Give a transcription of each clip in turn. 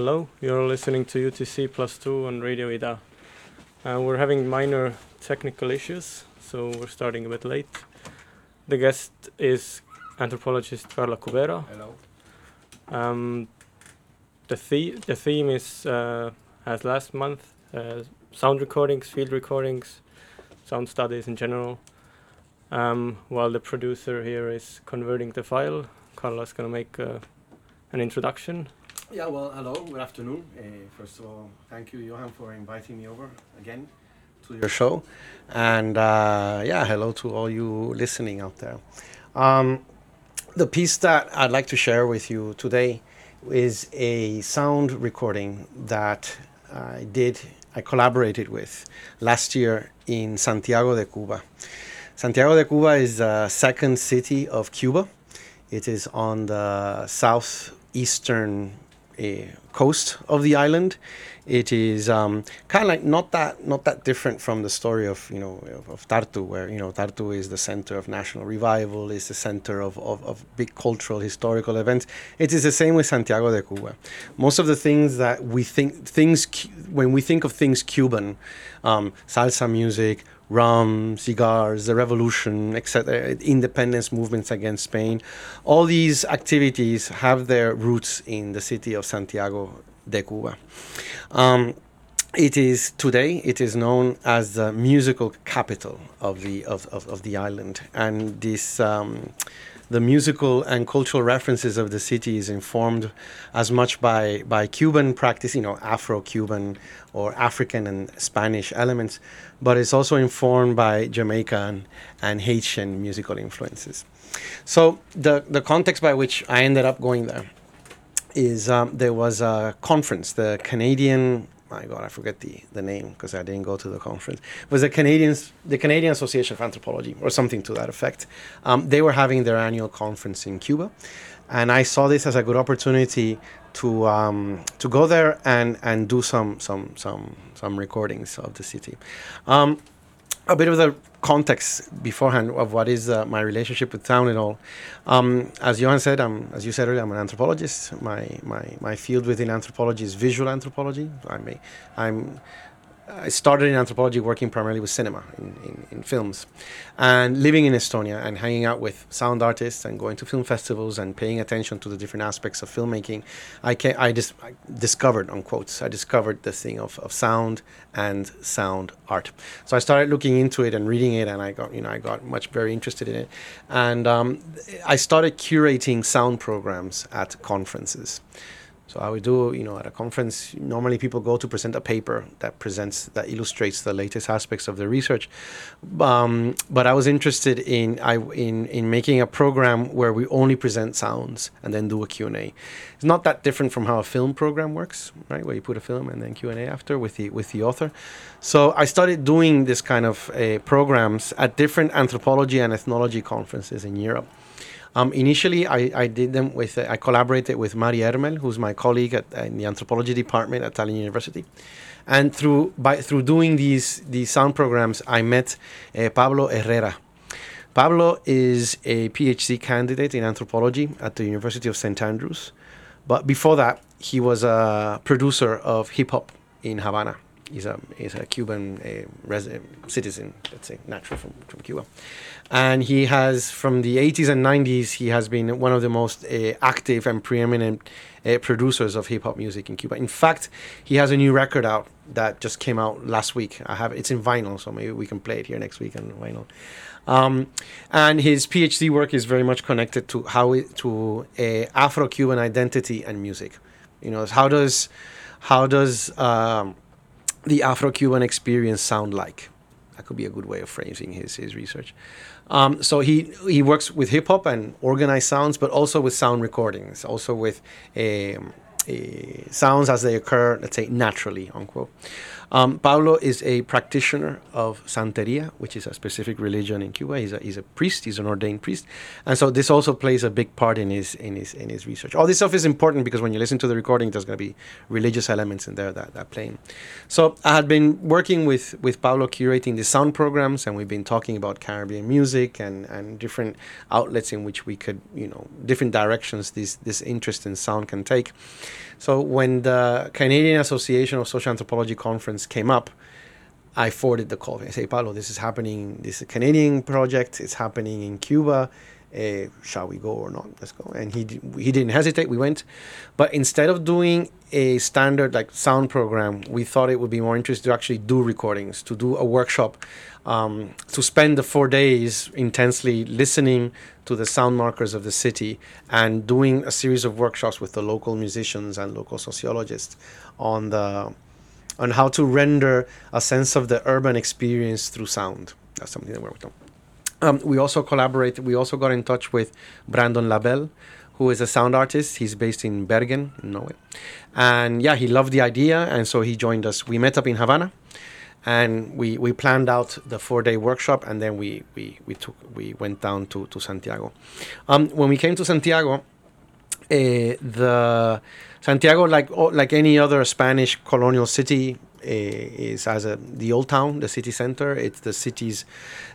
Hello, you're listening to UTC Plus 2 on Radio Ida. Uh, we're having minor technical issues, so we're starting a bit late. The guest is anthropologist Carlo Cubero. Hello. Um, the, the- the theme is, uh, as last month, uh, sound recordings, field recordings, sound studies in general. Um, while the producer here is converting the file, Carlo's gonna make uh, an introduction. Yeah, well, hello, good afternoon. Uh, first of all, thank you, Johan, for inviting me over again to your show. And uh, yeah, hello to all you listening out there. Um, the piece that I'd like to share with you today is a sound recording that I did, I collaborated with last year in Santiago de Cuba. Santiago de Cuba is the second city of Cuba. It is on the southeastern coast of the island. It is um, kind of like not that not that different from the story of you know of, of Tartu, where you know Tartu is the center of national revival, is the center of, of, of big cultural historical events. It is the same with Santiago de Cuba. Most of the things that we think things when we think of things Cuban, um, salsa music, rum, cigars, the revolution, etc., independence movements against Spain. All these activities have their roots in the city of Santiago de Cuba. Um, it is today it is known as the musical capital of the of, of, of the island and this um, the musical and cultural references of the city is informed as much by by Cuban practice you know Afro-Cuban or African and Spanish elements but it's also informed by Jamaican and Haitian musical influences so the the context by which I ended up going there is um, there was a conference, the Canadian. My God, I forget the, the name because I didn't go to the conference. It was the Canadians, the Canadian Association of Anthropology, or something to that effect. Um, they were having their annual conference in Cuba, and I saw this as a good opportunity to um, to go there and and do some some some some recordings of the city. Um, a bit of the context beforehand of what is uh, my relationship with sound and all. Um, as Johan said, I'm, as you said earlier, I'm an anthropologist. My, my, my field within anthropology is visual anthropology. I'm, a, I'm I started in anthropology working primarily with cinema in, in, in films and living in Estonia and hanging out with sound artists and going to film festivals and paying attention to the different aspects of filmmaking. I, ca- I, I discovered, on quotes, I discovered the thing of, of sound and sound art. So I started looking into it and reading it and I got, you know, I got much very interested in it. And um, I started curating sound programs at conferences. So I would do, you know, at a conference, normally people go to present a paper that presents, that illustrates the latest aspects of their research. Um, but I was interested in, I, in, in making a program where we only present sounds and then do a Q&A. It's not that different from how a film program works, right? Where you put a film and then Q&A after with the, with the author. So I started doing this kind of uh, programs at different anthropology and ethnology conferences in Europe. Um, initially, I, I did them with, uh, I collaborated with Mari Ermel, who's my colleague at, in the anthropology department at Tallinn University. And through, by, through doing these, these sound programs, I met uh, Pablo Herrera. Pablo is a PhD candidate in anthropology at the University of St. Andrews. But before that, he was a producer of hip hop in Havana. He's a, he's a Cuban uh, res- citizen, let's say, natural from, from Cuba. And he has, from the 80s and 90s, he has been one of the most uh, active and preeminent uh, producers of hip hop music in Cuba. In fact, he has a new record out that just came out last week. I have it's in vinyl, so maybe we can play it here next week on vinyl. Um, and his PhD work is very much connected to how it, to uh, Afro-Cuban identity and music. You know, how does how does um, the Afro-Cuban experience sound like? That could be a good way of phrasing his his research. Um, so he he works with hip hop and organized sounds, but also with sound recordings, also with um, uh, sounds as they occur, let's say naturally, unquote. Um, is a practitioner of Santeria, which is a specific religion in Cuba. He's a, he's a priest. He's an ordained priest, and so this also plays a big part in his in his in his research. All this stuff is important because when you listen to the recording, there's going to be religious elements in there that that play. So I had been working with with Pablo curating the sound programs, and we've been talking about Caribbean music and and different outlets in which we could you know different directions this this interest in sound can take. So when the Canadian Association of Social Anthropology conference came up, I forwarded the call. I say, Paulo, this is happening. This is a Canadian project. It's happening in Cuba. Uh, shall we go or not? Let's go. And he he didn't hesitate. We went, but instead of doing a standard like sound program, we thought it would be more interesting to actually do recordings, to do a workshop, um, to spend the four days intensely listening to the sound markers of the city and doing a series of workshops with the local musicians and local sociologists on the on how to render a sense of the urban experience through sound. That's something that we're working on. Um, we also collaborated. We also got in touch with Brandon Labelle, who is a sound artist. He's based in Bergen, in Norway, and yeah, he loved the idea, and so he joined us. We met up in Havana, and we, we planned out the four day workshop and then we, we, we took we went down to, to Santiago. Um, when we came to Santiago, uh, the Santiago like like any other Spanish colonial city uh, is as a the old town, the city center. It's the city's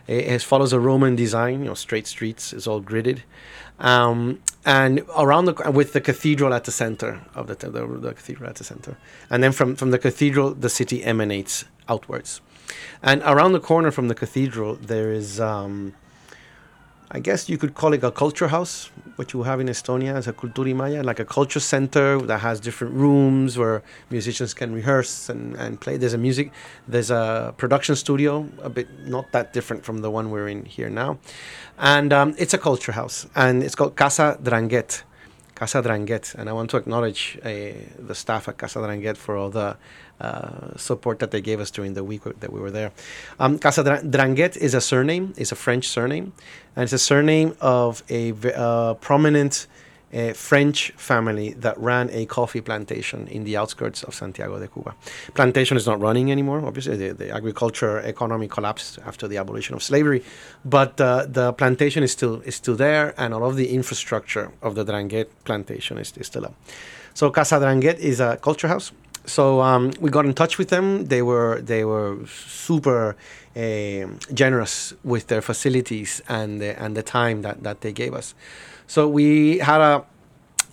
uh, it follows a Roman design, you know, straight streets. It's all gridded. Um, and around the with the cathedral at the center of the, the, the cathedral at the center, and then from from the cathedral the city emanates outwards. And around the corner from the cathedral, there is, um, I guess you could call it a culture house, what you have in Estonia as a kultuurimaja, like a culture center that has different rooms where musicians can rehearse and, and play. There's a music, there's a production studio, a bit not that different from the one we're in here now. And um, it's a culture house, and it's called Casa Dranguet. Casa Dranguet, and I want to acknowledge uh, the staff at Casa Dranguet for all the uh, support that they gave us during the week that we were there. Um, Casa Dranguet is a surname, is a French surname, and it's a surname of a uh, prominent uh, French family that ran a coffee plantation in the outskirts of Santiago de Cuba. Plantation is not running anymore. Obviously, the, the agriculture economy collapsed after the abolition of slavery, but uh, the plantation is still is still there, and all of the infrastructure of the Dranguet plantation is, is still up. So Casa Dranguet is a culture house so um, we got in touch with them. They were they were super uh, generous with their facilities and the, and the time that, that they gave us. So we had a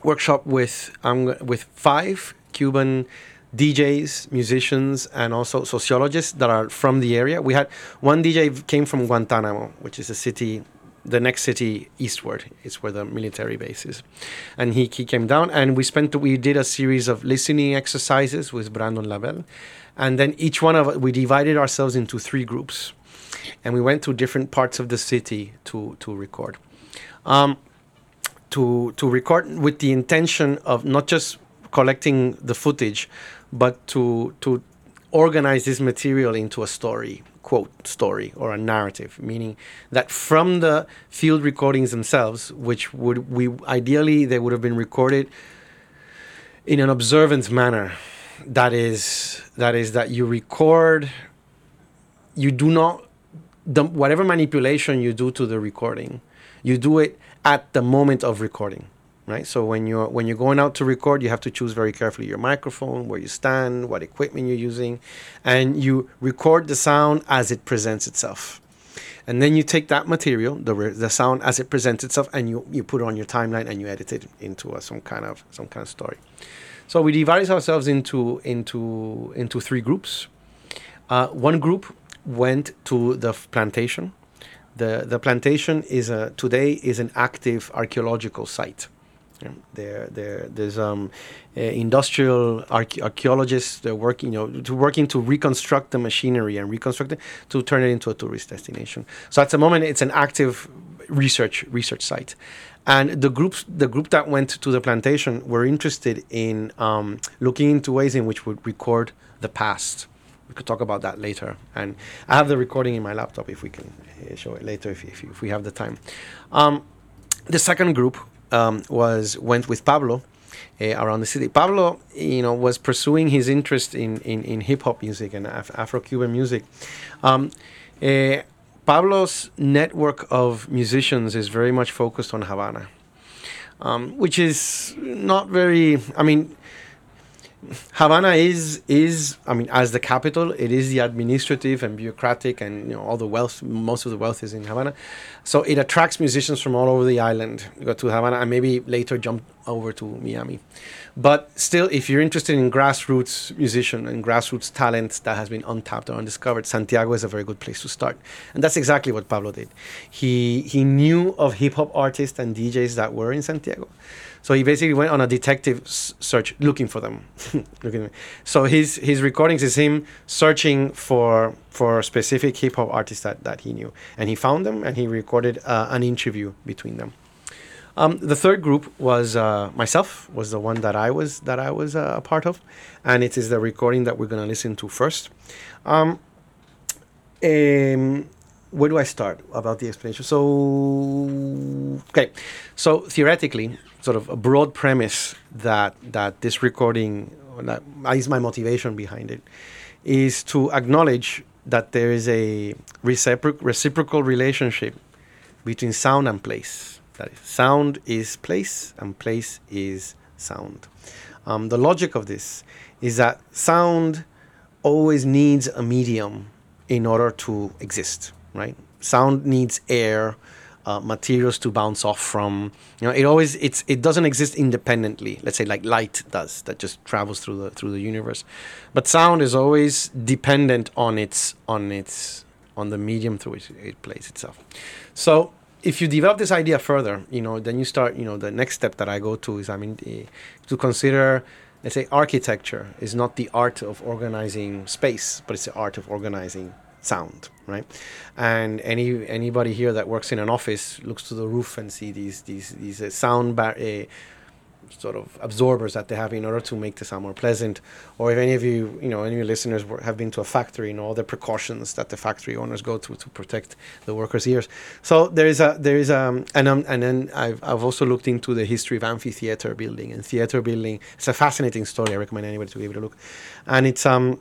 workshop with um, with five Cuban DJs, musicians, and also sociologists that are from the area. We had one DJ came from Guantanamo, which is a city the next city eastward. Is where the military base is. And he, he came down and we spent we did a series of listening exercises with brandon labelle and then each one of we divided ourselves into three groups and we went to different parts of the city to to record. Um, to to record with the intention of not just collecting the footage but to to organize this material into a story quote story or a narrative, meaning that from the field recordings themselves, which would we ideally they would have been recorded in an observant manner. That is that is that you record. You do not the, whatever manipulation you do to the recording, you do it at the moment of recording right? So when you're when you're going out to record, you have to choose very carefully your microphone, where you stand, what equipment you're using, and you record the sound as it presents itself. And then you take that material, the the sound as it presents itself, and you, you put it on your timeline and you edit it into a, some kind of some kind of story. So we divided ourselves into into into three groups. Uh, one group went to the plantation. The the plantation is a today is an active archaeological site there, there, there's um, uh, industrial arche- archaeologists. They're working, you know, to working to reconstruct the machinery and reconstruct it to turn it into a tourist destination. So at the moment, it's an active research research site, and the groups, the group that went to the plantation, were interested in um, looking into ways in which we would record the past. We could talk about that later, and I have the recording in my laptop if we can uh, show it later if, if, if we have the time. Um, the second group um, was went with Pablo, uh, around the city. Pablo, you know, was pursuing his interest in, in, in hip hop music and Af- Afro Cuban music. Um, uh, Pablo's network of musicians is very much focused on Havana, um, which is not very. I mean, Havana is is I mean as the capital, it is the administrative and bureaucratic and you know all the wealth, most of the wealth is in Havana, so it attracts musicians from all over the island. Go to Havana and maybe later jump over to Miami, but still, if you're interested in grassroots musician and grassroots talent that has been untapped or undiscovered, Santiago is a very good place to start, and that's exactly what Pablo did. He he knew of hip hop artists and DJs that were in Santiago so he basically went on a detective s- search looking for them. looking so his his recordings is him searching for for specific hip hop artists that, that he knew, and he found them and he recorded uh, an interview between them. Um, the third group was uh, myself was the one that I was that I was uh, a part of, and it is the recording that we're gonna listen to first. Um, um, where do I start about the explanation? So, okay, so theoretically, sort of a broad premise that that this recording, that is my motivation behind it, is to acknowledge that there is a recipro- reciprocal relationship between sound and place. That is, sound is place and place is sound. Um, the logic of this is that sound always needs a medium in order to exist right? Sound needs air, uh, materials to bounce off from. You know, it always it's it doesn't exist independently. Let's say like light does that just travels through the through the universe, but sound is always dependent on its on its on the medium through which it plays itself. So if you develop this idea further, you know, then you start. You know, the next step that I go to is I mean uh, to consider. Let's say architecture is not the art of organizing space, but it's the art of organizing sound, right? And any anybody here that works in an office looks to the roof and see these these these uh, sound bar- uh, sort of absorbers that they have in order to make the sound more pleasant. Or if any of you, you know, any of your listeners were, have been to a factory, you know, all the precautions that the factory owners go to to protect the workers' ears. So there is a there is a and um, and then I've I've also looked into the history of amphitheater building and theater building. It's a fascinating story. I recommend anybody to give it a look. And it's um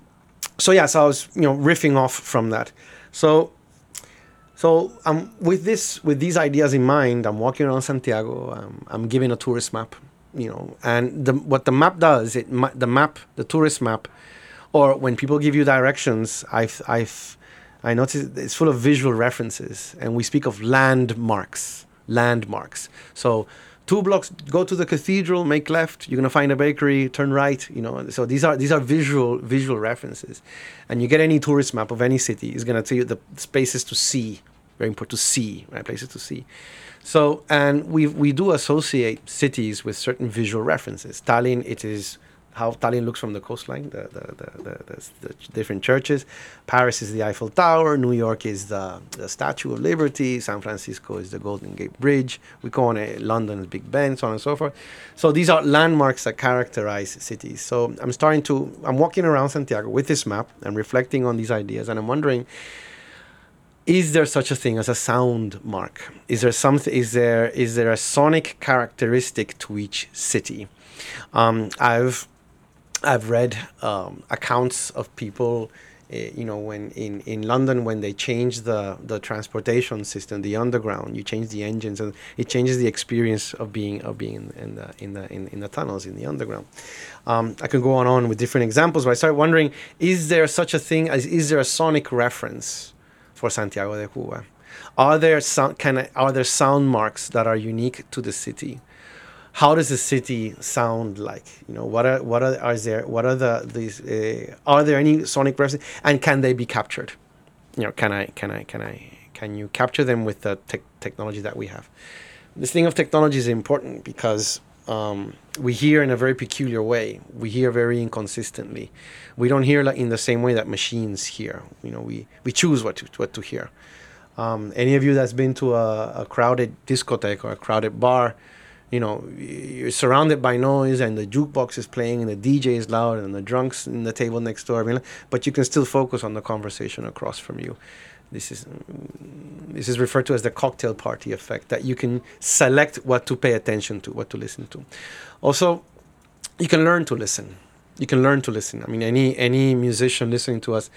so yeah, so I was you know riffing off from that. So so um, with this with these ideas in mind, I'm walking around Santiago. Um, I'm giving a tourist map, you know, and the, what the map does, it the map, the tourist map, or when people give you directions, I've I've I notice it's full of visual references, and we speak of landmarks, landmarks. So two blocks go to the cathedral make left you're going to find a bakery turn right you know so these are these are visual visual references. And you get any tourist map of any city is going to tell you the spaces to see very important to see right places to see. So and we we do associate cities with certain visual references. Tallinn it is how Tallinn looks from the coastline, the, the, the, the, the different churches. Paris is the Eiffel Tower. New York is the, the Statue of Liberty. San Francisco is the Golden Gate Bridge. We call it London is Big Ben, so on and so forth. So these are landmarks that characterize cities. So I'm starting to, I'm walking around Santiago with this map and reflecting on these ideas, and I'm wondering, is there such a thing as a sound mark? Is there something? Is there is there a sonic characteristic to each city? Um, I've I've read um, accounts of people, uh, you know, when in, in London when they change the the transportation system, the underground, you change the engines, and it changes the experience of being of being in, the in the in, in, the tunnels in the underground. Um, I can go on on with different examples, but I started wondering: is there such a thing as is there a sonic reference for Santiago de Cuba? Are there sound, can I, are there sound marks that are unique to the city? How does the city sound like? You know, what are what are, are there? What are the these? Uh, are there any sonic references, and can they be captured? You know, can I can I can I can you capture them with the te- technology that we have? This thing of technology is important because um, we hear in a very peculiar way. We hear very inconsistently. We don't hear like in the same way that machines hear. You know, we we choose what to what to hear. Um, any of you that's been to a, a crowded discotheque or a crowded bar you know, you're surrounded by noise and the jukebox is playing and the DJ is loud and the drunks in the table next door. I mean, but you can still focus on the conversation across from you. This is this is referred to as the cocktail party effect that you can select what to pay attention to, what to listen to. Also, you can learn to listen. You can learn to listen. I mean, any any musician listening to us,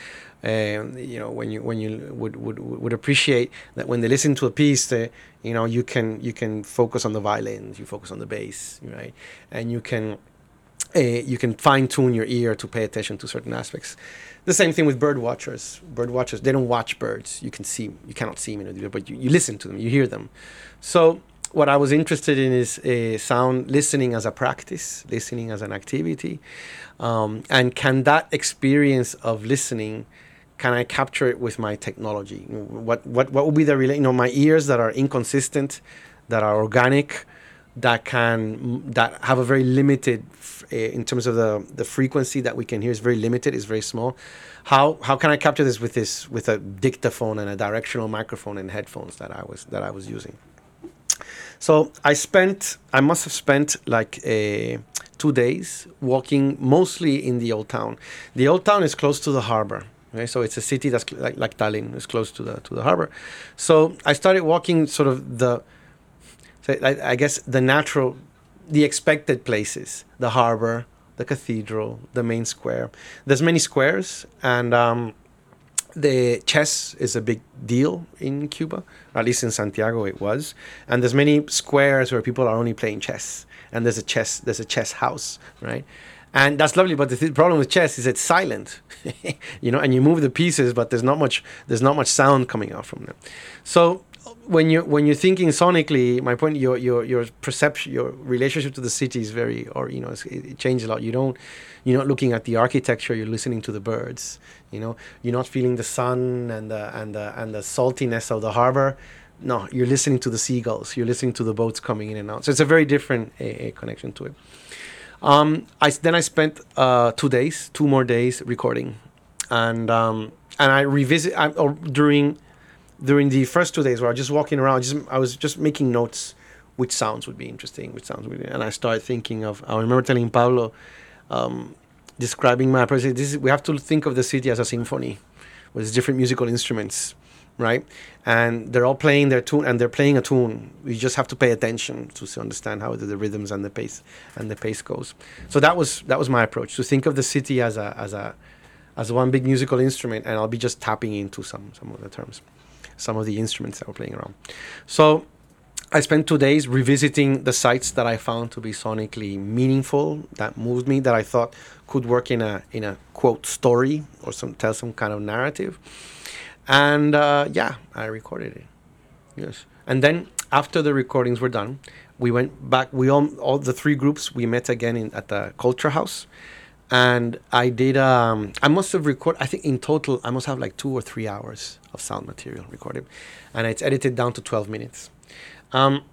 um, you know, when you when you would, would would appreciate that when they listen to a piece, they, you know, you can you can focus on the violins, you focus on the bass, right, and you can uh, you can fine tune your ear to pay attention to certain aspects. The same thing with bird watchers. Bird watchers, they don't watch birds. You can see, you cannot see them, but you, you listen to them, you hear them. So what I was interested in is uh, sound listening as a practice, listening as an activity, um, and can that experience of listening, can I capture it with my technology? What what what would be the relate? You know, my ears that are inconsistent, that are organic, that can that have a very limited uh, in terms of the the frequency that we can hear is very limited is very small how how can i capture this with this with a dictaphone and a directional microphone and headphones that i was that i was using so i spent i must have spent like a uh, two days walking mostly in the old town the old town is close to the harbor Okay, so it's a city that's like, like Tallinn is close to the to the harbor. So I started walking sort of the, I, I guess the natural, the expected places, the harbor, the cathedral, the main square. There's many squares, and um, the chess is a big deal in Cuba. At least in Santiago, it was. And there's many squares where people are only playing chess, and there's a chess there's a chess house, right? And that's lovely, but the th- problem with chess is it's silent, you know, and you move the pieces, but there's not much there's not much sound coming out from them. So when you when you're thinking sonically, my point, your your your perception, your relationship to the city is very, or you know, it changes a lot. You don't, you're not looking at the architecture. You're listening to the birds. You know, you're not feeling the sun and the and the and the saltiness of the harbor. No, you're listening to the seagulls. You're listening to the boats coming in and out. So it's a very different a, connection to it. Um, I then I spent uh, two days, two more days recording, and um, and I revisit I, or during during the first two days where I was just walking around, just I was just making notes, which sounds would be interesting, which sounds would, be, and I started thinking of. I remember telling Pablo, um, describing my approach. This is, we have to think of the city as a symphony, with different musical instruments, right? And they're all playing their tune, and they're playing a tune. You just have to pay attention to understand how the, the rhythms and the pace and the pace goes. So that was that was my approach to think of the city as a as a as one big musical instrument, and I'll be just tapping into some some of the terms some of the instruments that were playing around. So I spent two days revisiting the sites that I found to be sonically meaningful, that moved me, that I thought could work in a in a quote story or some tell some kind of narrative. And uh, yeah, I recorded it. Yes, and then after the recordings were done, we went back. We all all the three groups we met again in, at the Culture House, and I did. Um, I must have recorded. I think in total, I must have like two or three hours of sound material recorded, and it's edited down to 12 minutes. Um,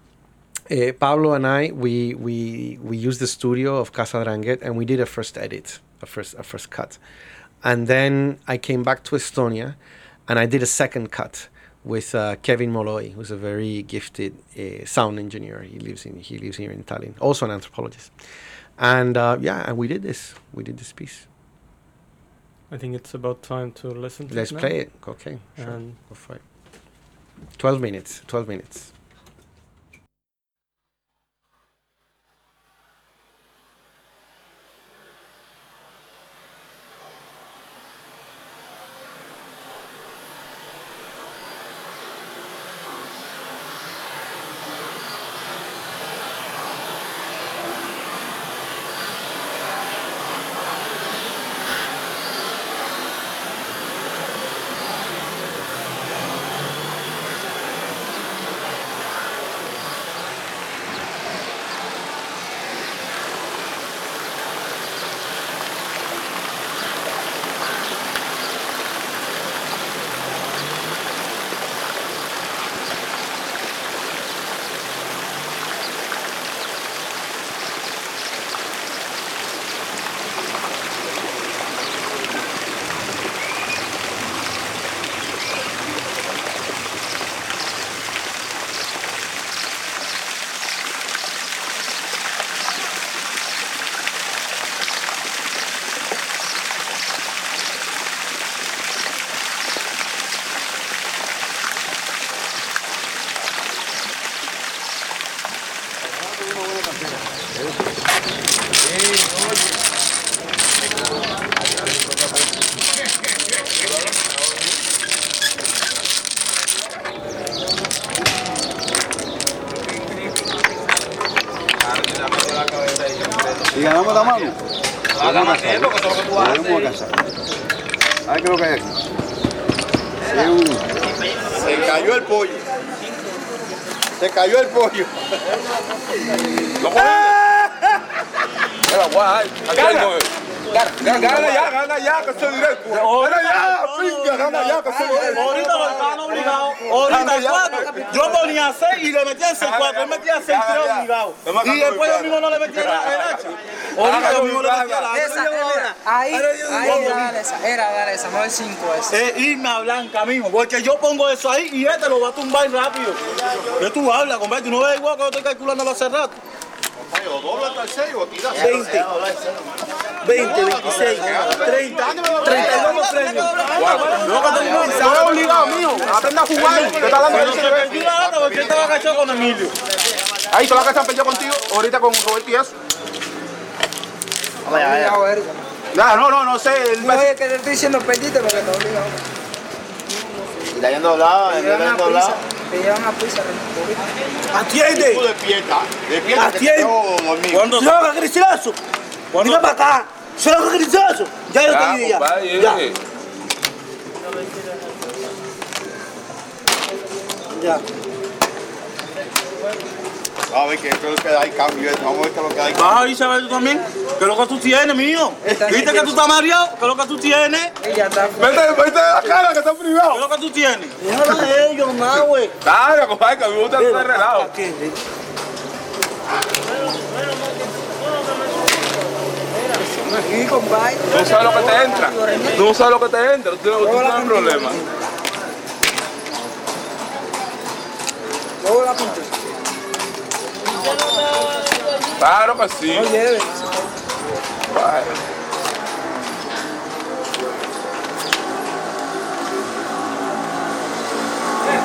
uh, Pablo and I, we we we used the studio of Casa Dranguet, and we did a first edit, a first a first cut, and then I came back to Estonia, and I did a second cut with uh, Kevin Molloy, who's a very gifted uh, sound engineer. He lives in he lives here in Tallinn, also an anthropologist. And uh, yeah, and we did this. We did this piece. I think it's about time to listen to Let's it. play it. Okay. Sure. And Go for it. 12 minutes. 12 minutes. Cayó ya, que soy directo. Gana ya, pinga, gana ya, que soy directo. Ahorita lo estaban obligados. Ahorita cuatro. Yo ponía seis y le metía seis cuatro. Él metía seis tres obligados. Y después yo mismo no le metía la el hacha. Ahorita yo mismo le metía la Esa, hacha. ahí, ahí, era, dale esa, era, dale esa, no el 5 ese. Es irme a blanca mismo, porque yo pongo eso ahí y este lo va a tumbar rápido. ¿Qué tú hablas, compadre? ¿Tú no ves igual que yo estoy calculando hace rato? O dobla hasta el 6 o tira. 20, 20, 26, 30, 32 premios. No, se ha obligado, mío. Aprenda a jugar. Te está dando porque yo estaba cachado con Emilio. Ahí, te lo cachado perdido contigo. Ahorita con Roberto y eso. No, no, no, no sé. No, es que te estoy diciendo perdiste porque te obligado. Y está yendo doblado, está yendo doblado te llevan a prisa. ¿Atiende? Tú despierta, despierta. ¿Atiende? Cuando salga, Cristiazo mira para acá. Se haga gricilazo. Ya yo te dije ya. Ya. Ya. A ver, que esto es lo que hay cambio. esto. Vamos a ver qué es lo que hay. Vas a irse a ver tú también. ¿Qué es lo que tú tienes, mío? ¿Viste que tú estás mareado? ¿Qué es lo que tú tienes? ¿Qué Ella está Vete, vete de la cara que está privado. es lo que tú tienes? Déjalo a ellos, más, güey. Dale, compadre, que me gusta estar relajado. Aquí, compadre. Tú sabes lo que te entra. Tú sabes lo que te entra. Tú tienes tú tienes problema. Luego la punta. Claro que sí. No lleve. Vale.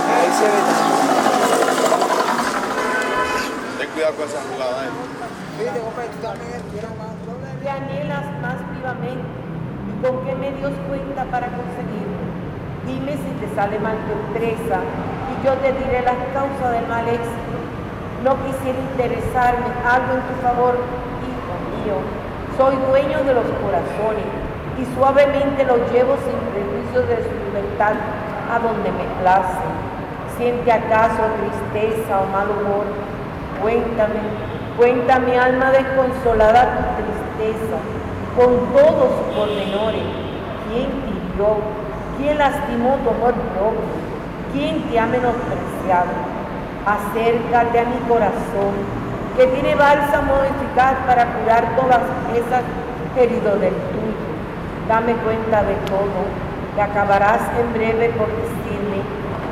Ahí se ve. Ten cuidado con esa jugada. eh. Viste, compadre, tú también quieres ¿Qué anhelas más vivamente? ¿Y con qué medios cuenta para conseguirlo? Dime si te sale mal tu empresa y yo te diré las causas del mal éxito. No quisiera interesarme algo en tu favor, hijo mío. Soy dueño de los corazones y suavemente los llevo sin prejuicio de su libertad a donde me place. ¿Siente acaso tristeza o mal humor? Cuéntame, cuéntame alma desconsolada con todos sus pormenores. ¿Quién hirió? ¿Quién lastimó tu amor propio? ¿Quién te ha menospreciado? Acércate a mi corazón, que tiene bálsamo eficaz para curar todas esas heridas del tuyo. Dame cuenta de todo, que acabarás en breve por decirme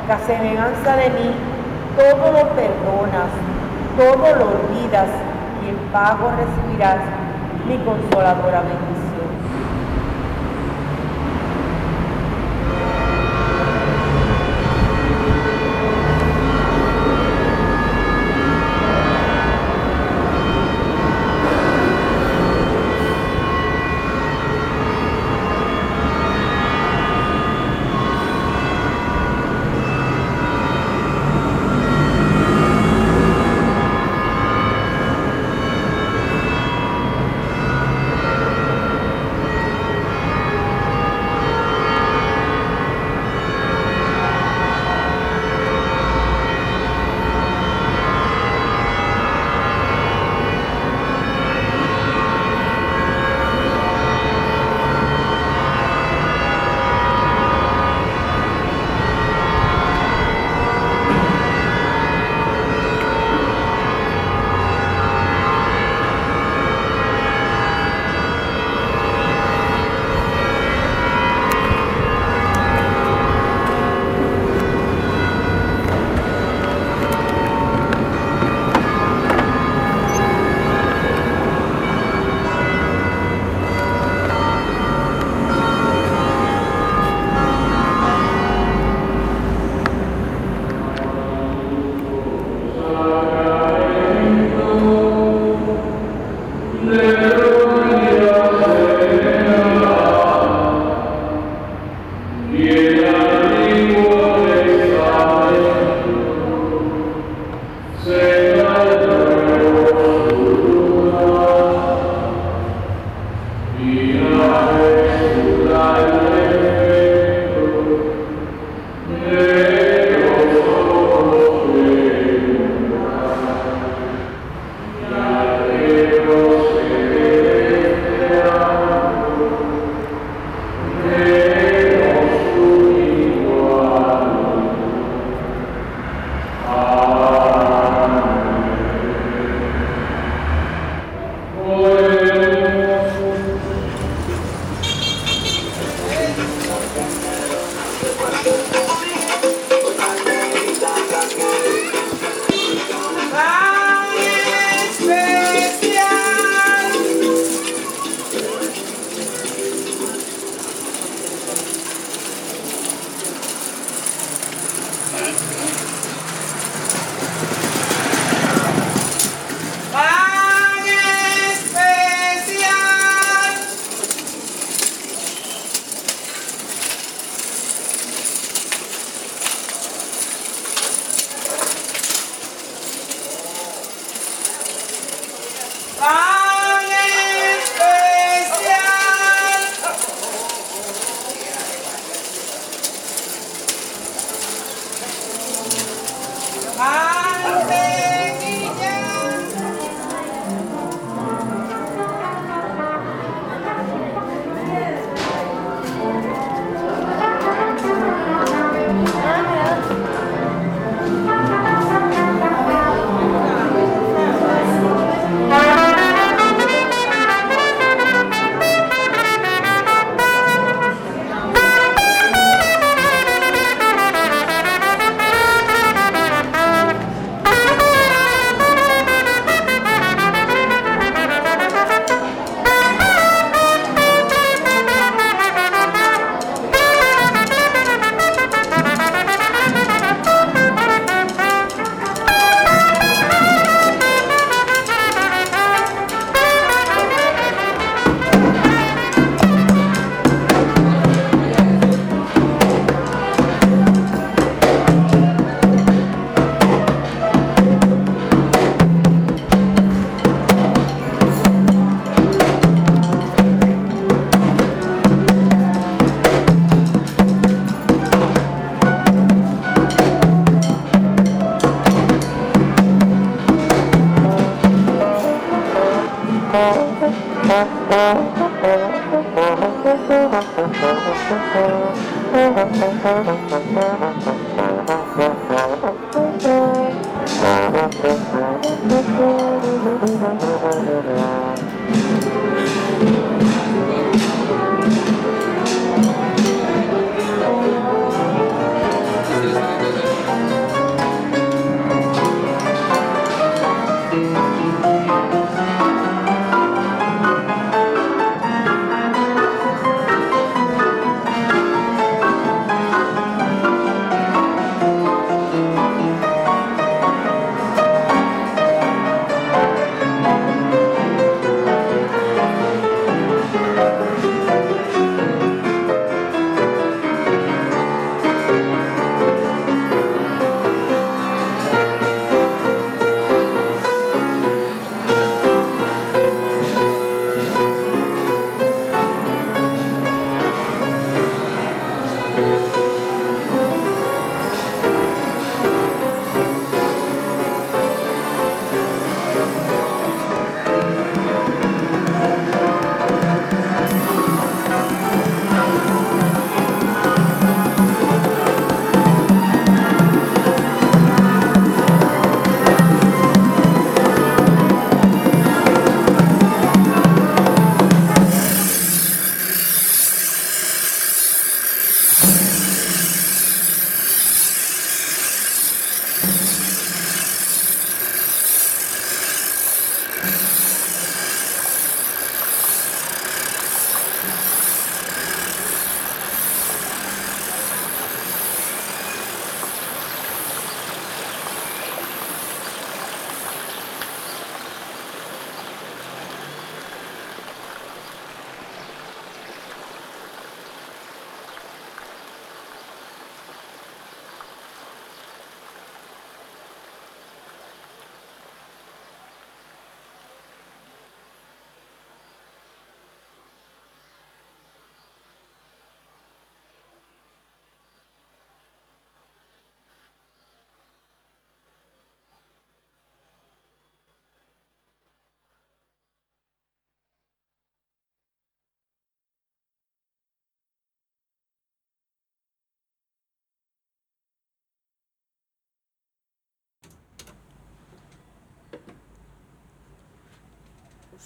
que a semejanza de mí, todo lo perdonas, todo lo olvidas y en pago recibirás mi consoladora bendición.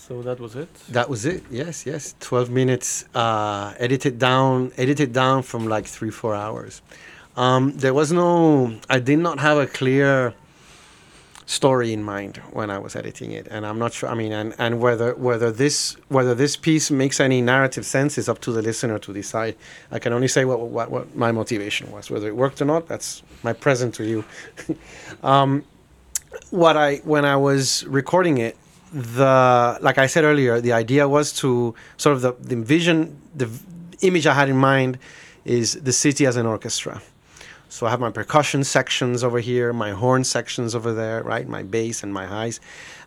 So that was it. That was it. Yes, yes. Twelve minutes, uh, edited down, edited down from like three, four hours. Um, there was no. I did not have a clear story in mind when I was editing it, and I'm not sure. I mean, and, and whether whether this whether this piece makes any narrative sense is up to the listener to decide. I can only say what what, what my motivation was. Whether it worked or not, that's my present to you. um, what I when I was recording it, the like I said earlier, the idea was to sort of the, the vision, the image I had in mind is the city as an orchestra. So I have my percussion sections over here, my horn sections over there, right? My bass and my highs,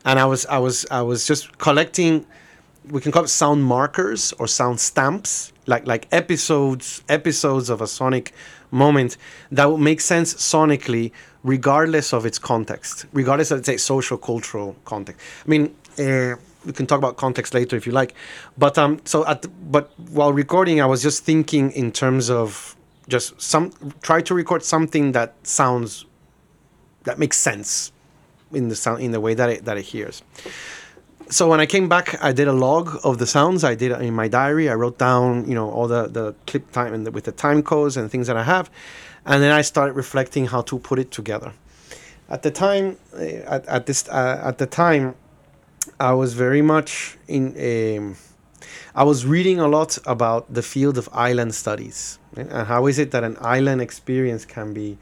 and I was I was I was just collecting. We can call it sound markers or sound stamps, like like episodes episodes of a sonic moment that would make sense sonically, regardless of its context, regardless of say social cultural context. I mean. Uh, we can talk about context later if you like, but um, so at but while recording, I was just thinking in terms of just some try to record something that sounds that makes sense in the sound in the way that it that it hears so when i came back i did a log of the sounds i did in my diary i wrote down you know all the the clip time and the, with the time codes and things that i have and then i started reflecting how to put it together. At the time uh, at, at this uh, at the time i was very much in um, I was reading a lot about the field of island studies eh, and how is it that an island experience can be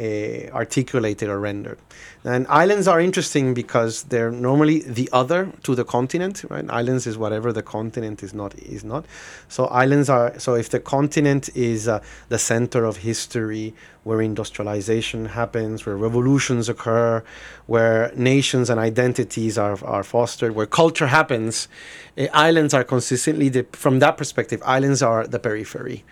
uh, articulated or rendered. And islands are interesting because they're normally the other to the continent. Right? Islands is whatever the continent is not is not. So islands are so if the continent is uh, the center of history, where industrialization happens, where revolutions occur, where nations and identities are are fostered, where culture happens, uh, islands are consistently the, from that perspective. Islands are the periphery.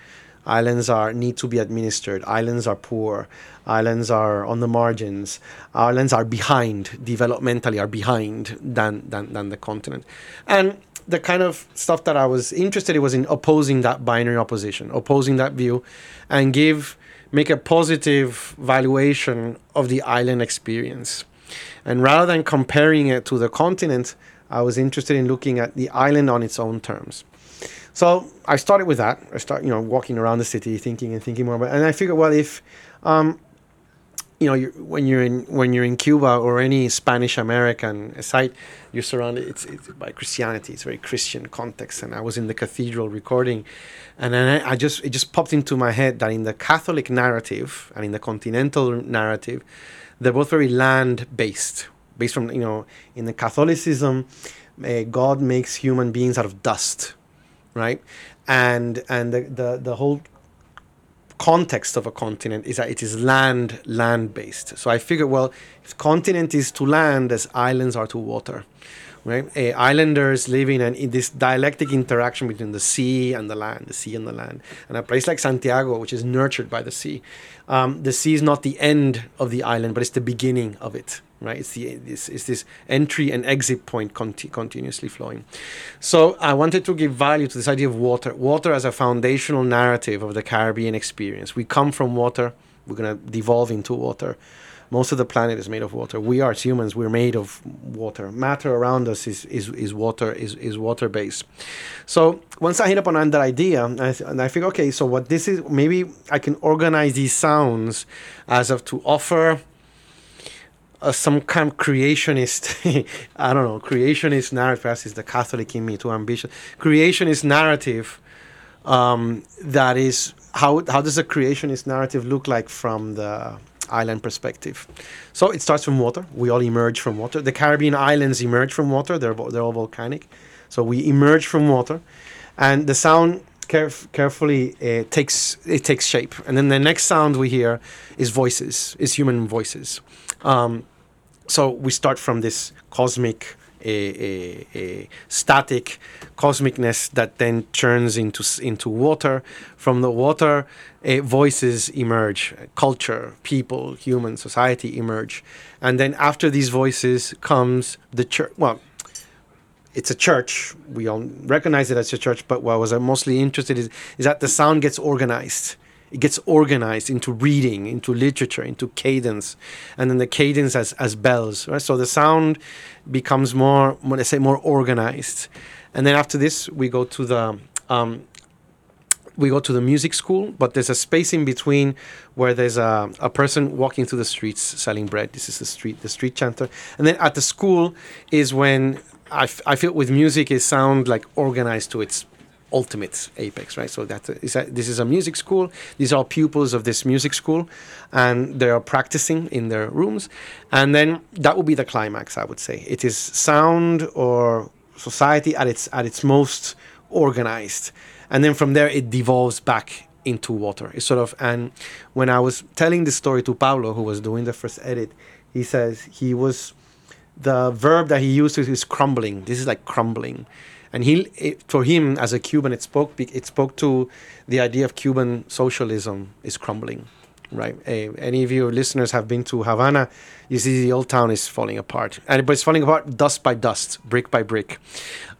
Islands are need to be administered. Islands are poor. Islands are on the margins. Islands are behind developmentally are behind than than, than the continent. And the kind of stuff that I was interested in was in opposing that binary opposition, opposing that view, and give make a positive valuation of the island experience. And rather than comparing it to the continent, I was interested in looking at the island on its own terms. So I started with that. I start, you know, walking around the city, thinking and thinking more about. It. And I figured, well, if um, you know, you're, when you're in when you're in Cuba or any Spanish American site, you're surrounded. It's, it's by Christianity. It's very Christian context. And I was in the cathedral recording, and then I, I just it just popped into my head that in the Catholic narrative and in the continental narrative, they're both very land based. Based from you know, in the Catholicism, uh, God makes human beings out of dust, right? And and the the, the whole context of a continent is that it is land land based so i figured well if continent is to land as islands are to water right uh, islanders living in, in this dialectic interaction between the sea and the land the sea and the land and a place like santiago which is nurtured by the sea um, the sea is not the end of the island but it's the beginning of it right? It's the it's, it's this entry and exit point conti- continuously flowing. So I wanted to give value to this idea of water, water as a foundational narrative of the Caribbean experience. We come from water. We're gonna devolve into water. Most of the planet is made of water. We are as humans. We're made of water. Matter around us is is, is water is, is water based. So once I hit upon that idea, and I, th- and I think, okay, so what this is, maybe I can organize these sounds as of to offer uh, some kind of creationist, I don't know, creationist narrative. Is the Catholic in me too ambitious. Creationist narrative um, that is how how does a creationist narrative look like from the island perspective? So it starts from water. We all emerge from water. The Caribbean islands emerge from water. They're they're all volcanic, so we emerge from water, and the sound caref- carefully uh, takes it takes shape. And then the next sound we hear is voices, is human voices. Um, so we start from this cosmic a, a, a, static cosmicness that then turns into into water. From the water, uh, voices emerge, culture, people, human society emerge, and then after these voices comes the church. Well, it's a church. We all recognize it as a church, but what was I was mostly interested in is, is that the sound gets organized it gets organized into reading, into literature, into cadence, and then the cadence as, as bells. Right? So the sound becomes more, let's say, more organized. And then after this, we go to the um, we go to the music school, but there's a space in between where there's a, a person walking through the streets selling bread. This is the street, the street chanter. And then at the school is when I, f- I feel with music is sound like organized to its ultimate apex, right? So that is a, this is a music school. These are pupils of this music school, and they are practicing in their rooms. And then that would be the climax, I would say. It is sound or society at its at its most organized, and then from there it devolves back into water. It's sort of and when I was telling this story to Pablo, who was doing the first edit, he says he was the verb that he used is crumbling. This is like crumbling and he it, for him as a Cuban, it spoke it spoke to the idea of Cuban socialism is crumbling, right? Uh, any of you listeners have been to Havana, you see the old town is falling apart, and but it's falling apart dust by dust, brick by brick.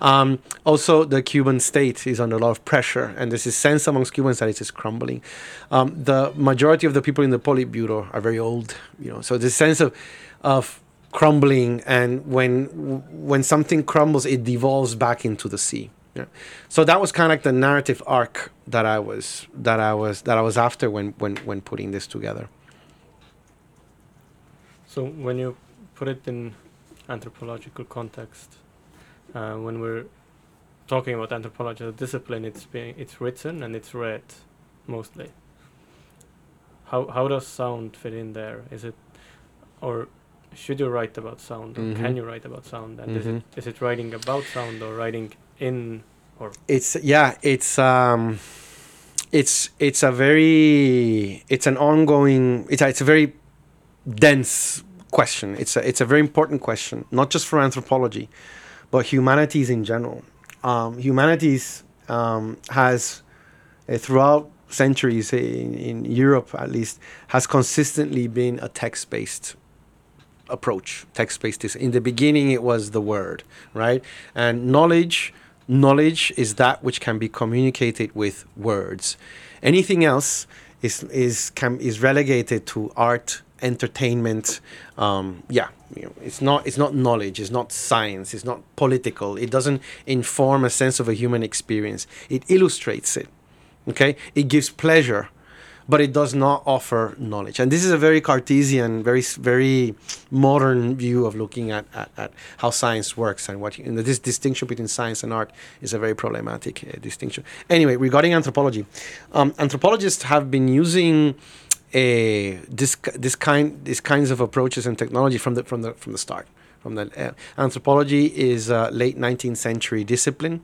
Um, also, the Cuban state is under a lot of pressure, and there's this sense amongst Cubans that it is crumbling. Um, the majority of the people in the Politburo are very old, you know, so this sense of of crumbling and when when something crumbles it devolves back into the sea yeah. so that was kind of like the narrative arc that i was that i was that i was after when when when putting this together so when you put it in anthropological context uh, when we're talking about anthropology as a discipline it's being it's written and it's read mostly how how does sound fit in there is it or should you write about sound or mm-hmm. can you write about sound and mm-hmm. is it mm-hmm. is it writing about sound or writing in or it's yeah it's um it's it's a very it's an ongoing it's a, it's a very dense question it's a it's a very important question not just for anthropology but humanities in general um, humanities um, has uh, throughout centuries in, in Europe at least has consistently been a text based approach, text based. In the beginning, it was the word, right? And knowledge knowledge is that which can be communicated with words. Anything else is is can is relegated to art, entertainment. Um, yeah, you know, it's not it's not knowledge. It's not science. It's not political. It doesn't inform a sense of a human experience. It illustrates it. Okay, it gives pleasure but it does not offer knowledge. And this is a very Cartesian, very very modern view of looking at, at, at how science works and what this distinction between science and art is a very problematic uh, distinction. Anyway, regarding anthropology, um, anthropologists have been using a this this kind these kinds of approaches and technology from the from the from the start. From the uh, anthropology is a late 19th century discipline.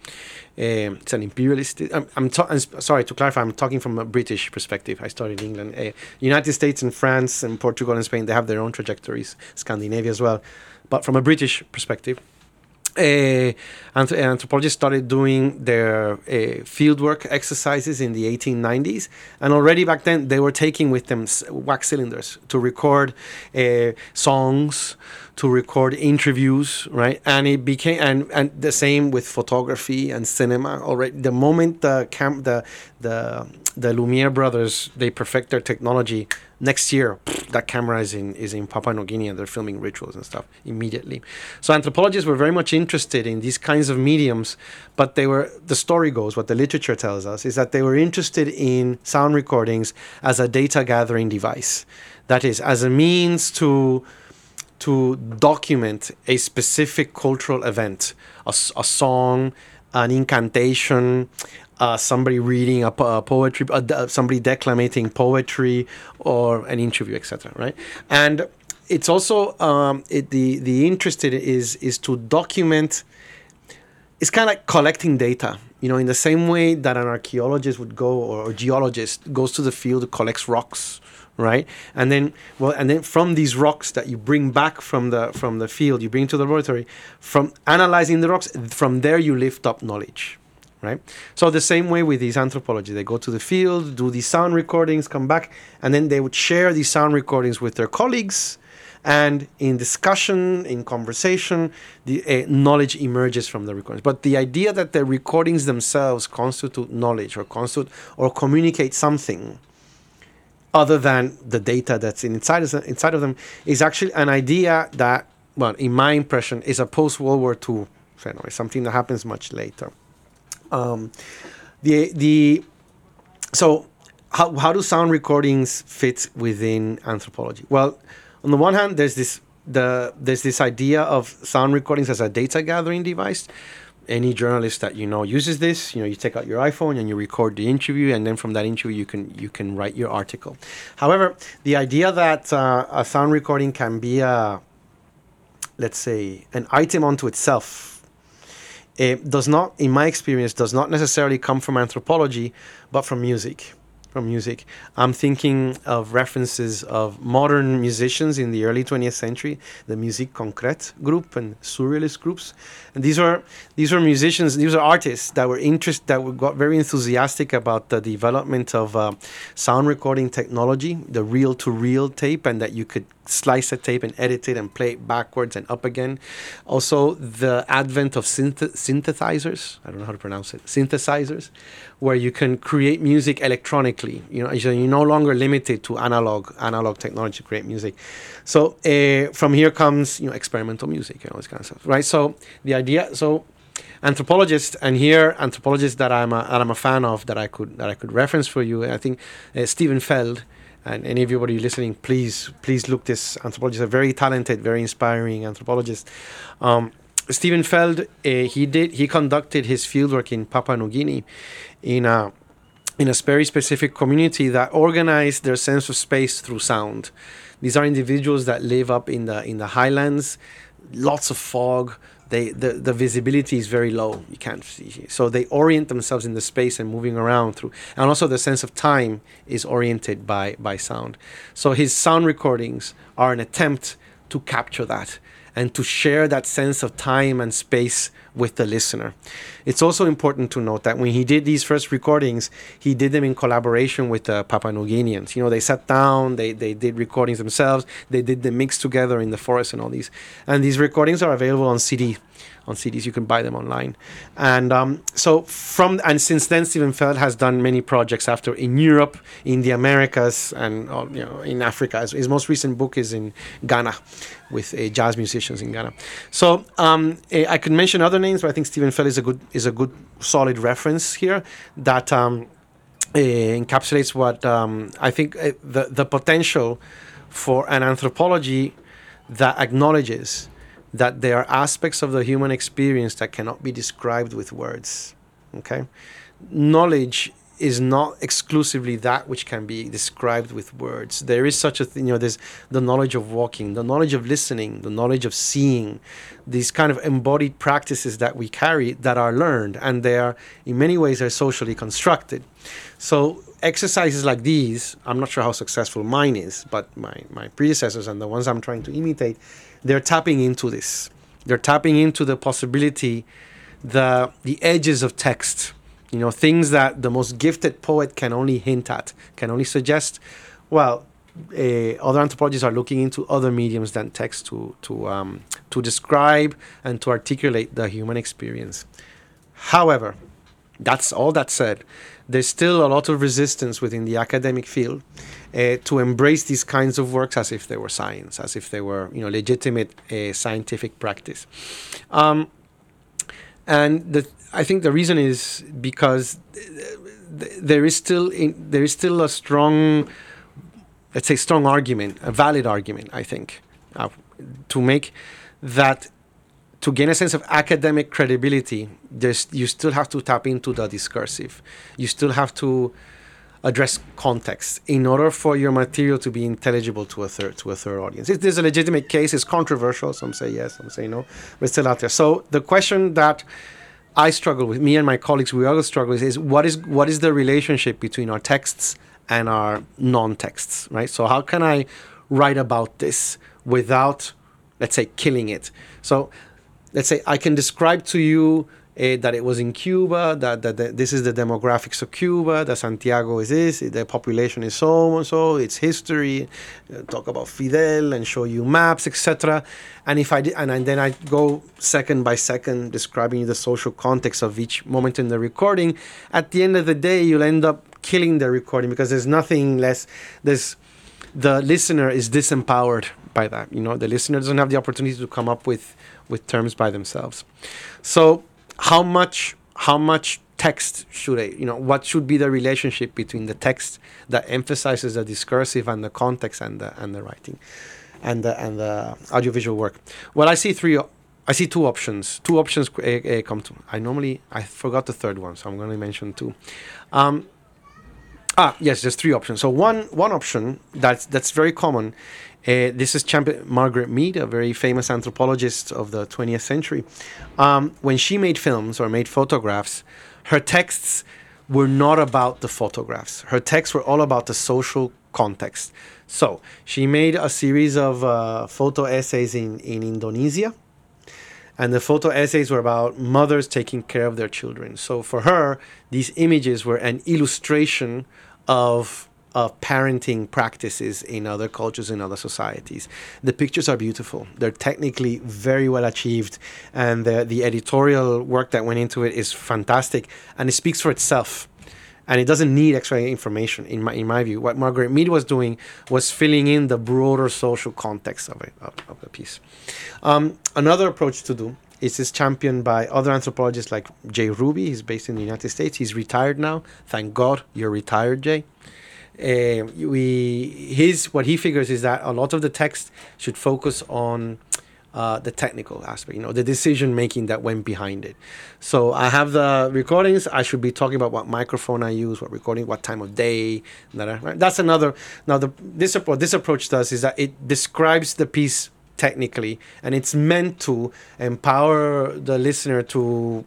Um, it's an imperialist. I'm, I'm, I'm sorry to clarify. I'm talking from a British perspective. I studied in England. Uh, United States and France and Portugal and Spain they have their own trajectories. Scandinavia as well, but from a British perspective, uh, anth- anthropologists started doing their uh, fieldwork exercises in the 1890s, and already back then they were taking with them wax cylinders to record uh, songs, to record interviews, right? And it became and and the same with photography and cinema. Already, the moment the cam the the the Lumiere brothers they perfect their technology, next year that camera is in is in Papua New Guinea and they're filming rituals and stuff immediately. So anthropologists were very much interested in these kinds of mediums, but they were the story goes, what the literature tells us is that they were interested in sound recordings as a data gathering device. That is, as a means to to document a specific cultural event, a song, an incantation, uh, somebody reading a, a poetry, uh, uh, somebody declamating poetry, or an interview, etc. Right, and it's also um, it, the the interest in is is to document it's kind of like collecting data you know in the same way that an archaeologist would go or a geologist goes to the field collects rocks right? And then well and then from these rocks that you bring back from the from the field you bring to the laboratory from analyzing the rocks from there you lift up knowledge right? So the same way with these anthropology they go to the field do these sound recordings come back and then they would share these sound recordings with their colleagues. And in discussion in conversation the uh, knowledge emerges from the recordings. But the idea that the recordings themselves constitute knowledge or constitute or communicate something other than the data that's inside of, inside of them is actually an idea that well in my impression is a post world war ii phenomenon something that happens much later. Um, the the so how, how do sound recordings fit within anthropology? Well on the one hand there's this the there's this idea of sound recordings as a data gathering device any journalist that you know uses this you know you take out your iphone and you record the interview and then from that interview you can you can write your article. However the idea that uh, a sound recording can be a let's say an item unto itself it does not in my experience does not necessarily come from anthropology but from music from music i'm thinking of references of modern musicians in the early 20th century the musique concrète group and surrealist groups. And these are these were musicians these are artists that were interest that were, got very enthusiastic about the development of uh, sound recording technology the reel to reel tape and that you could slice a tape and edit it and play it backwards and up again. Also, the advent of synth- synthesizers. I don't know how to pronounce it. Synthesizers, where you can create music electronically. You know, you're no longer limited to analog analog technology to create music. So uh, from here comes you know experimental music and all this kind of stuff, right? So the idea. So anthropologists and here anthropologists that I'm a, that I'm a fan of that I could that I could reference for you. I think uh, Steven Feld and any of you listening, please please look this anthropologist, a very talented, very inspiring anthropologist. Um, Steven Feld, uh, he did he conducted his fieldwork in Papua New Guinea, in a in a very specific community that organized their sense of space through sound. These are individuals that live up in the in the highlands, lots of fog. They, the, the visibility is very low. You can't see. So they orient themselves in the space and moving around through. And also the sense of time is oriented by, by sound. So his sound recordings are an attempt to capture that and to share that sense of time and space with the listener. It's also important to note that when he did these first recordings, he did them in collaboration with the Papua New Guineans. You know, they sat down, they, they did recordings themselves, they did the mix together in the forest and all these. And these recordings are available on CD on CDs. You can buy them online. And um, so from and since then, Steven Feld has done many projects after in Europe, in the Americas, and uh, you know in Africa. His, most recent book is in Ghana, with uh, jazz musicians in Ghana. So um, eh, I could mention other names, but I think Steven Feld is a good is a good solid reference here that. Um, uh, encapsulates what um, I think uh, the the potential for an anthropology that acknowledges that there are aspects of the human experience that cannot be described with words. Okay? Knowledge is not exclusively that which can be described with words. There is such a thing, you know, there's the knowledge of walking, the knowledge of listening, the knowledge of seeing, these kind of embodied practices that we carry that are learned and they are, in many ways, are socially constructed. So exercises like these, I'm not sure how successful mine is, but my, my predecessors and the ones I'm trying to imitate, they're tapping into this. They're tapping into the possibility, the the edges of text. You know, things that the most gifted poet can only hint at, can only suggest. Well, uh, other anthropologists are looking into other mediums than text to to um, to describe and to articulate the human experience. However, that's all that said. There's still a lot of resistance within the academic field uh, to embrace these kinds of works as if they were science, as if they were you know legitimate uh, scientific practice. Um, and the, I think the reason is because th- there is still in, there is still a strong, let's say, strong argument, a valid argument, I think, uh, to make that to gain a sense of academic credibility, there's you still have to tap into the discursive. You still have to address context in order for your material to be intelligible to a third to a third audience. If there's a legitimate case, it's controversial. Some say yes, some say no, but it's still out there. So the question that I struggle with, me and my colleagues, we all struggle with, is what is what is the relationship between our texts and our non-texts, right? So how can I write about this without, let's say, killing it? So let's say I can describe to you uh, that it was in Cuba, that, that, that, this is the demographics of Cuba, that Santiago is this, the population is so and so, its history, uh, talk about Fidel and show you maps, etc. And if I and, and then I go second by second describing the social context of each moment in the recording, at the end of the day, you'll end up killing the recording because there's nothing less. There's the listener is disempowered by that. You know, the listener doesn't have the opportunity to come up with with terms by themselves. So how much how much text should I, you know, what should be the relationship between the text that emphasizes the discursive and the context and the and the writing and the and the audiovisual work? Well, I see three. I see two options. Two options uh, come to. I normally I forgot the third one, so I'm going to mention two. Um, ah, yes, there's three options. So one one option that's that's very common uh, this is Champion Margaret Mead, a very famous anthropologist of the 20th century. Um, when she made films or made photographs, her texts were not about the photographs. Her texts were all about the social context. So she made a series of uh, photo essays in, in Indonesia. And the photo essays were about mothers taking care of their children. So for her, these images were an illustration of of parenting practices in other cultures in other societies. The pictures are beautiful. They're technically very well achieved, and the, the editorial work that went into it is fantastic, and it speaks for itself. And it doesn't need extra information, in my in my view. What Margaret Mead was doing was filling in the broader social context of it of, of the piece. Um, another approach to do is is championed by other anthropologists like Jay Ruby. He's based in the United States. He's retired now. Thank God you're retired, Jay uh, we his what he figures is that a lot of the text should focus on uh, the technical aspect, you know, the decision making that went behind it. So I have the recordings. I should be talking about what microphone I use, what recording, what time of day. That's another. Now the this what this approach does is that it describes the piece technically, and it's meant to empower the listener to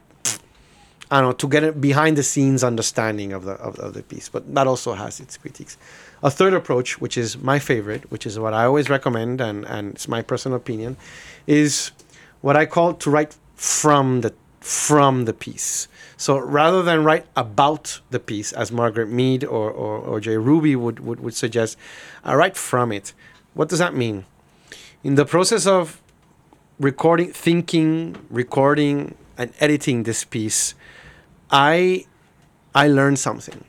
Don't know, to get a behind the scenes understanding of the of, of, the piece. But that also has its critiques. A third approach, which is my favorite, which is what I always recommend, and, and it's my personal opinion, is what I call to write from the from the piece. So rather than write about the piece, as Margaret Mead or, or, or Jay Ruby would, would, would suggest, I write from it. What does that mean? In the process of recording, thinking, recording, and editing this piece, I I learned something.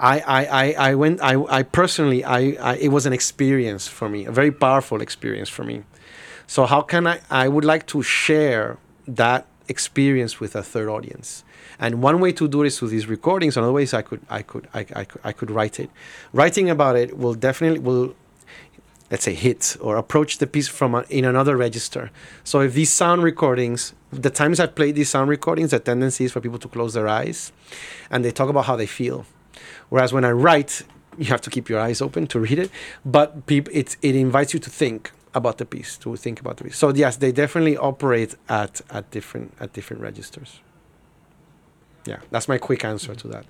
I, I, I, I went I, I personally I, I it was an experience for me, a very powerful experience for me. So how can I I would like to share that experience with a third audience. And one way to do this through these recordings, another way is I could I could I, I could I could write it. Writing about it will definitely will let's say hit or approach the piece from a, in another register. So if these sound recordings, the times I've played these sound recordings, the tendency is for people to close their eyes and they talk about how they feel. Whereas when I write, you have to keep your eyes open to read it, but peop, it, it invites you to think about the piece, to think about the piece. So yes, they definitely operate at, at different at different registers. Yeah, that's my quick answer to that.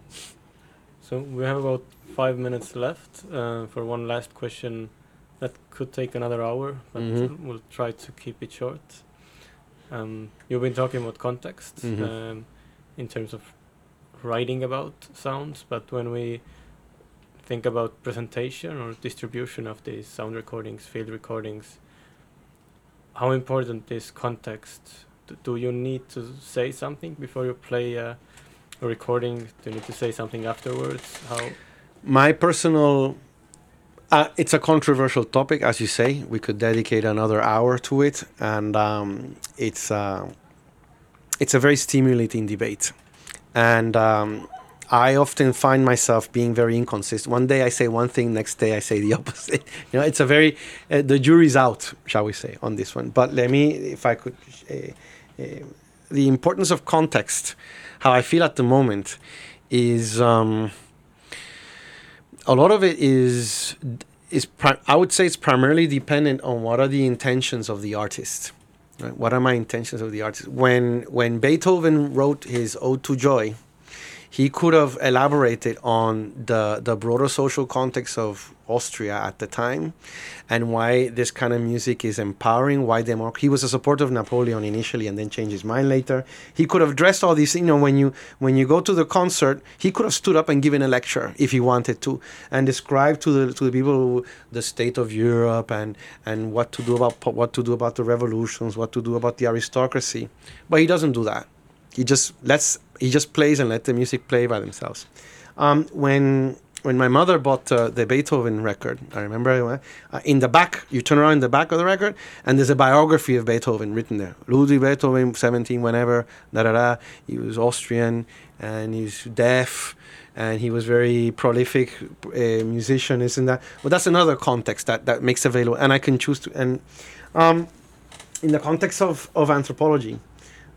So we have about five minutes left uh, for one last question that could take another hour, but Mhm. we'll try to keep it short. Um, you've been talking about context Mhm. um, in terms of writing about sounds, but when we think about presentation or distribution of these sound recordings, field recordings, how important is context? Do you need to say something before you play a, a recording? Do you need to say something afterwards? How? My personal, uh, it's a controversial topic, as you say. We could dedicate another hour to it, and um, it's uh, it's a very stimulating debate. And um, I often find myself being very inconsistent. One day I say one thing, next day I say the opposite. you know, it's a very uh, the jury's out, shall we say, on this one. But let me, if I could, uh, uh, the importance of context. How I feel at the moment is. Um, a lot of it is is pri- I would say it's primarily dependent on what are the intentions of the artist. Right? What are my intentions of the artist? When when Beethoven wrote his Ode to Joy, he could have elaborated on the the broader social context of Austria at the time, and why this kind of music is empowering. Why democ- He was a supporter of Napoleon initially, and then changed his mind later. He could have addressed all these. You know, when you when you go to the concert, he could have stood up and given a lecture if he wanted to, and described to the to the people the state of Europe and and what to do about what to do about the revolutions, what to do about the aristocracy. But he doesn't do that. He just lets he just plays and let the music play by themselves. Um, when when my mother bought uh, the Beethoven record, I remember uh, in the back, you turn around in the back of the record, and there's a biography of Beethoven written there. Ludwig Beethoven, 17, whenever, da da da. He was Austrian and he's deaf and he was very prolific uh, musician, isn't that? Well, that's another context that, that makes available, and I can choose to. And um, in the context of, of anthropology,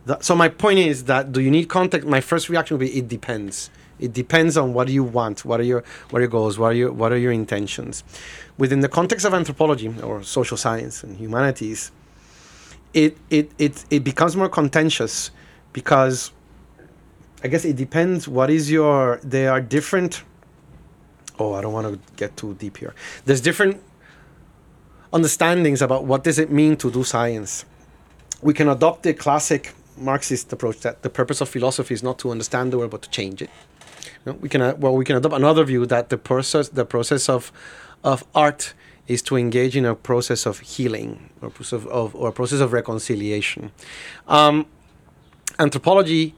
the, so my point is that do you need context? My first reaction would be it depends. It depends on what you want, what are your what are your goals, what are your what are your intentions. Within the context of anthropology or social science and humanities, it it it, it becomes more contentious because I guess it depends what is your there are different oh I don't want to get too deep here. There's different understandings about what does it mean to do science. We can adopt the classic Marxist approach that the purpose of philosophy is not to understand the world but to change it. You know, we can uh, well we can adopt another view that the process the process of of art is to engage in a process of healing or process of, of or a process of reconciliation. Um, anthropology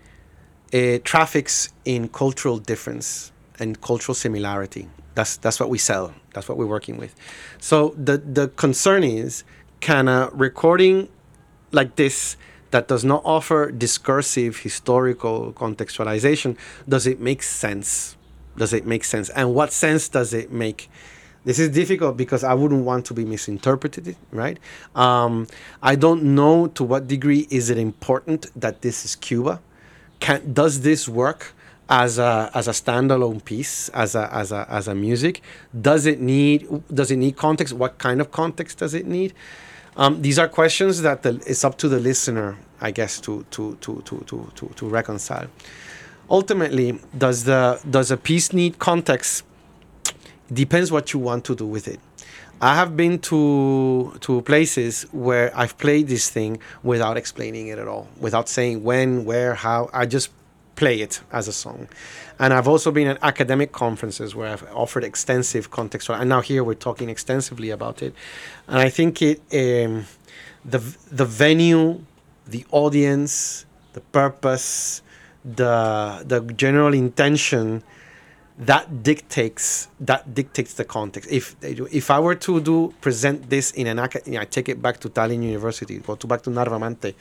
uh, traffics in cultural difference and cultural similarity. That's that's what we sell. That's what we're working with. So the the concern is, can a recording like this that does not offer discursive historical contextualization does it make sense? Does it make sense? And what sense does it make? This is difficult because I wouldn't want to be misinterpreted, right? Um, I don't know to what degree is it important that this is Cuba. Can does this work as a as a standalone piece, as a as a as a music? Does it need does it need context? What kind of context does it need? Um, these are questions that the, it's up to the listener, I guess, to to to to to to, to reconcile. Ultimately, does the does a piece need context? Depends what you want to do with it. I have been to to places where I've played this thing without explaining it at all, without saying when, where, how. I just play it as a song. And I've also been at academic conferences where I've offered extensive contextual. And now here we're talking extensively about it. And I think it um, the the venue, the audience, the purpose, the the general intention that dictates that dictates the context. If if I were to do present this in an academic, I take it back to Tallinn University, go to back to Narva maantee,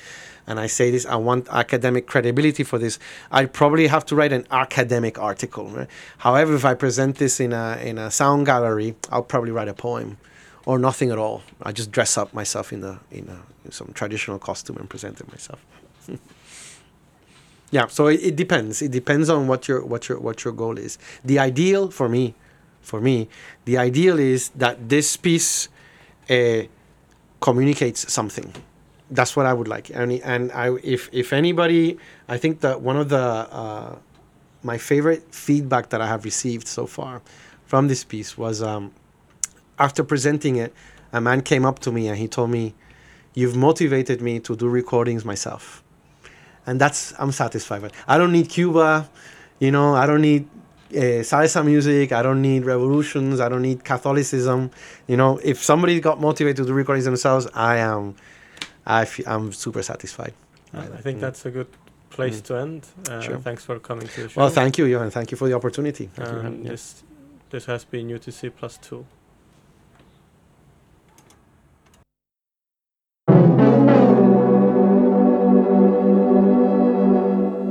and I say this, I want academic credibility for this. I probably have to write an academic article. Right? However, if I present this in a in a sound gallery, I'll probably write a poem, or nothing at all. I just dress up myself in a in, a, in some traditional costume and present it myself. yeah so it, it depends. It depends on what your what your what your goal is. The ideal for me for me the ideal is that this piece uh, communicates something. That's what i would like. And and i if if anybody i think that one of the uh, my favorite feedback that i have received so far from this piece was um, after presenting it a man came up to me and he told me you've motivated me to do recordings myself and that's I'm satisfied with. I don't need Cuba, you know. I don't need uh, salsa music. I don't need revolutions. I don't need Catholicism. You know, if somebody got motivated to do recordings themselves, I am, I f- I'm super satisfied. I think that's a good place Mm. to end. Uh, Sure. Thanks for coming to the show. Well, thank you, Johan. Thank you for the opportunity. Thank you. And this this has been UTC plus two.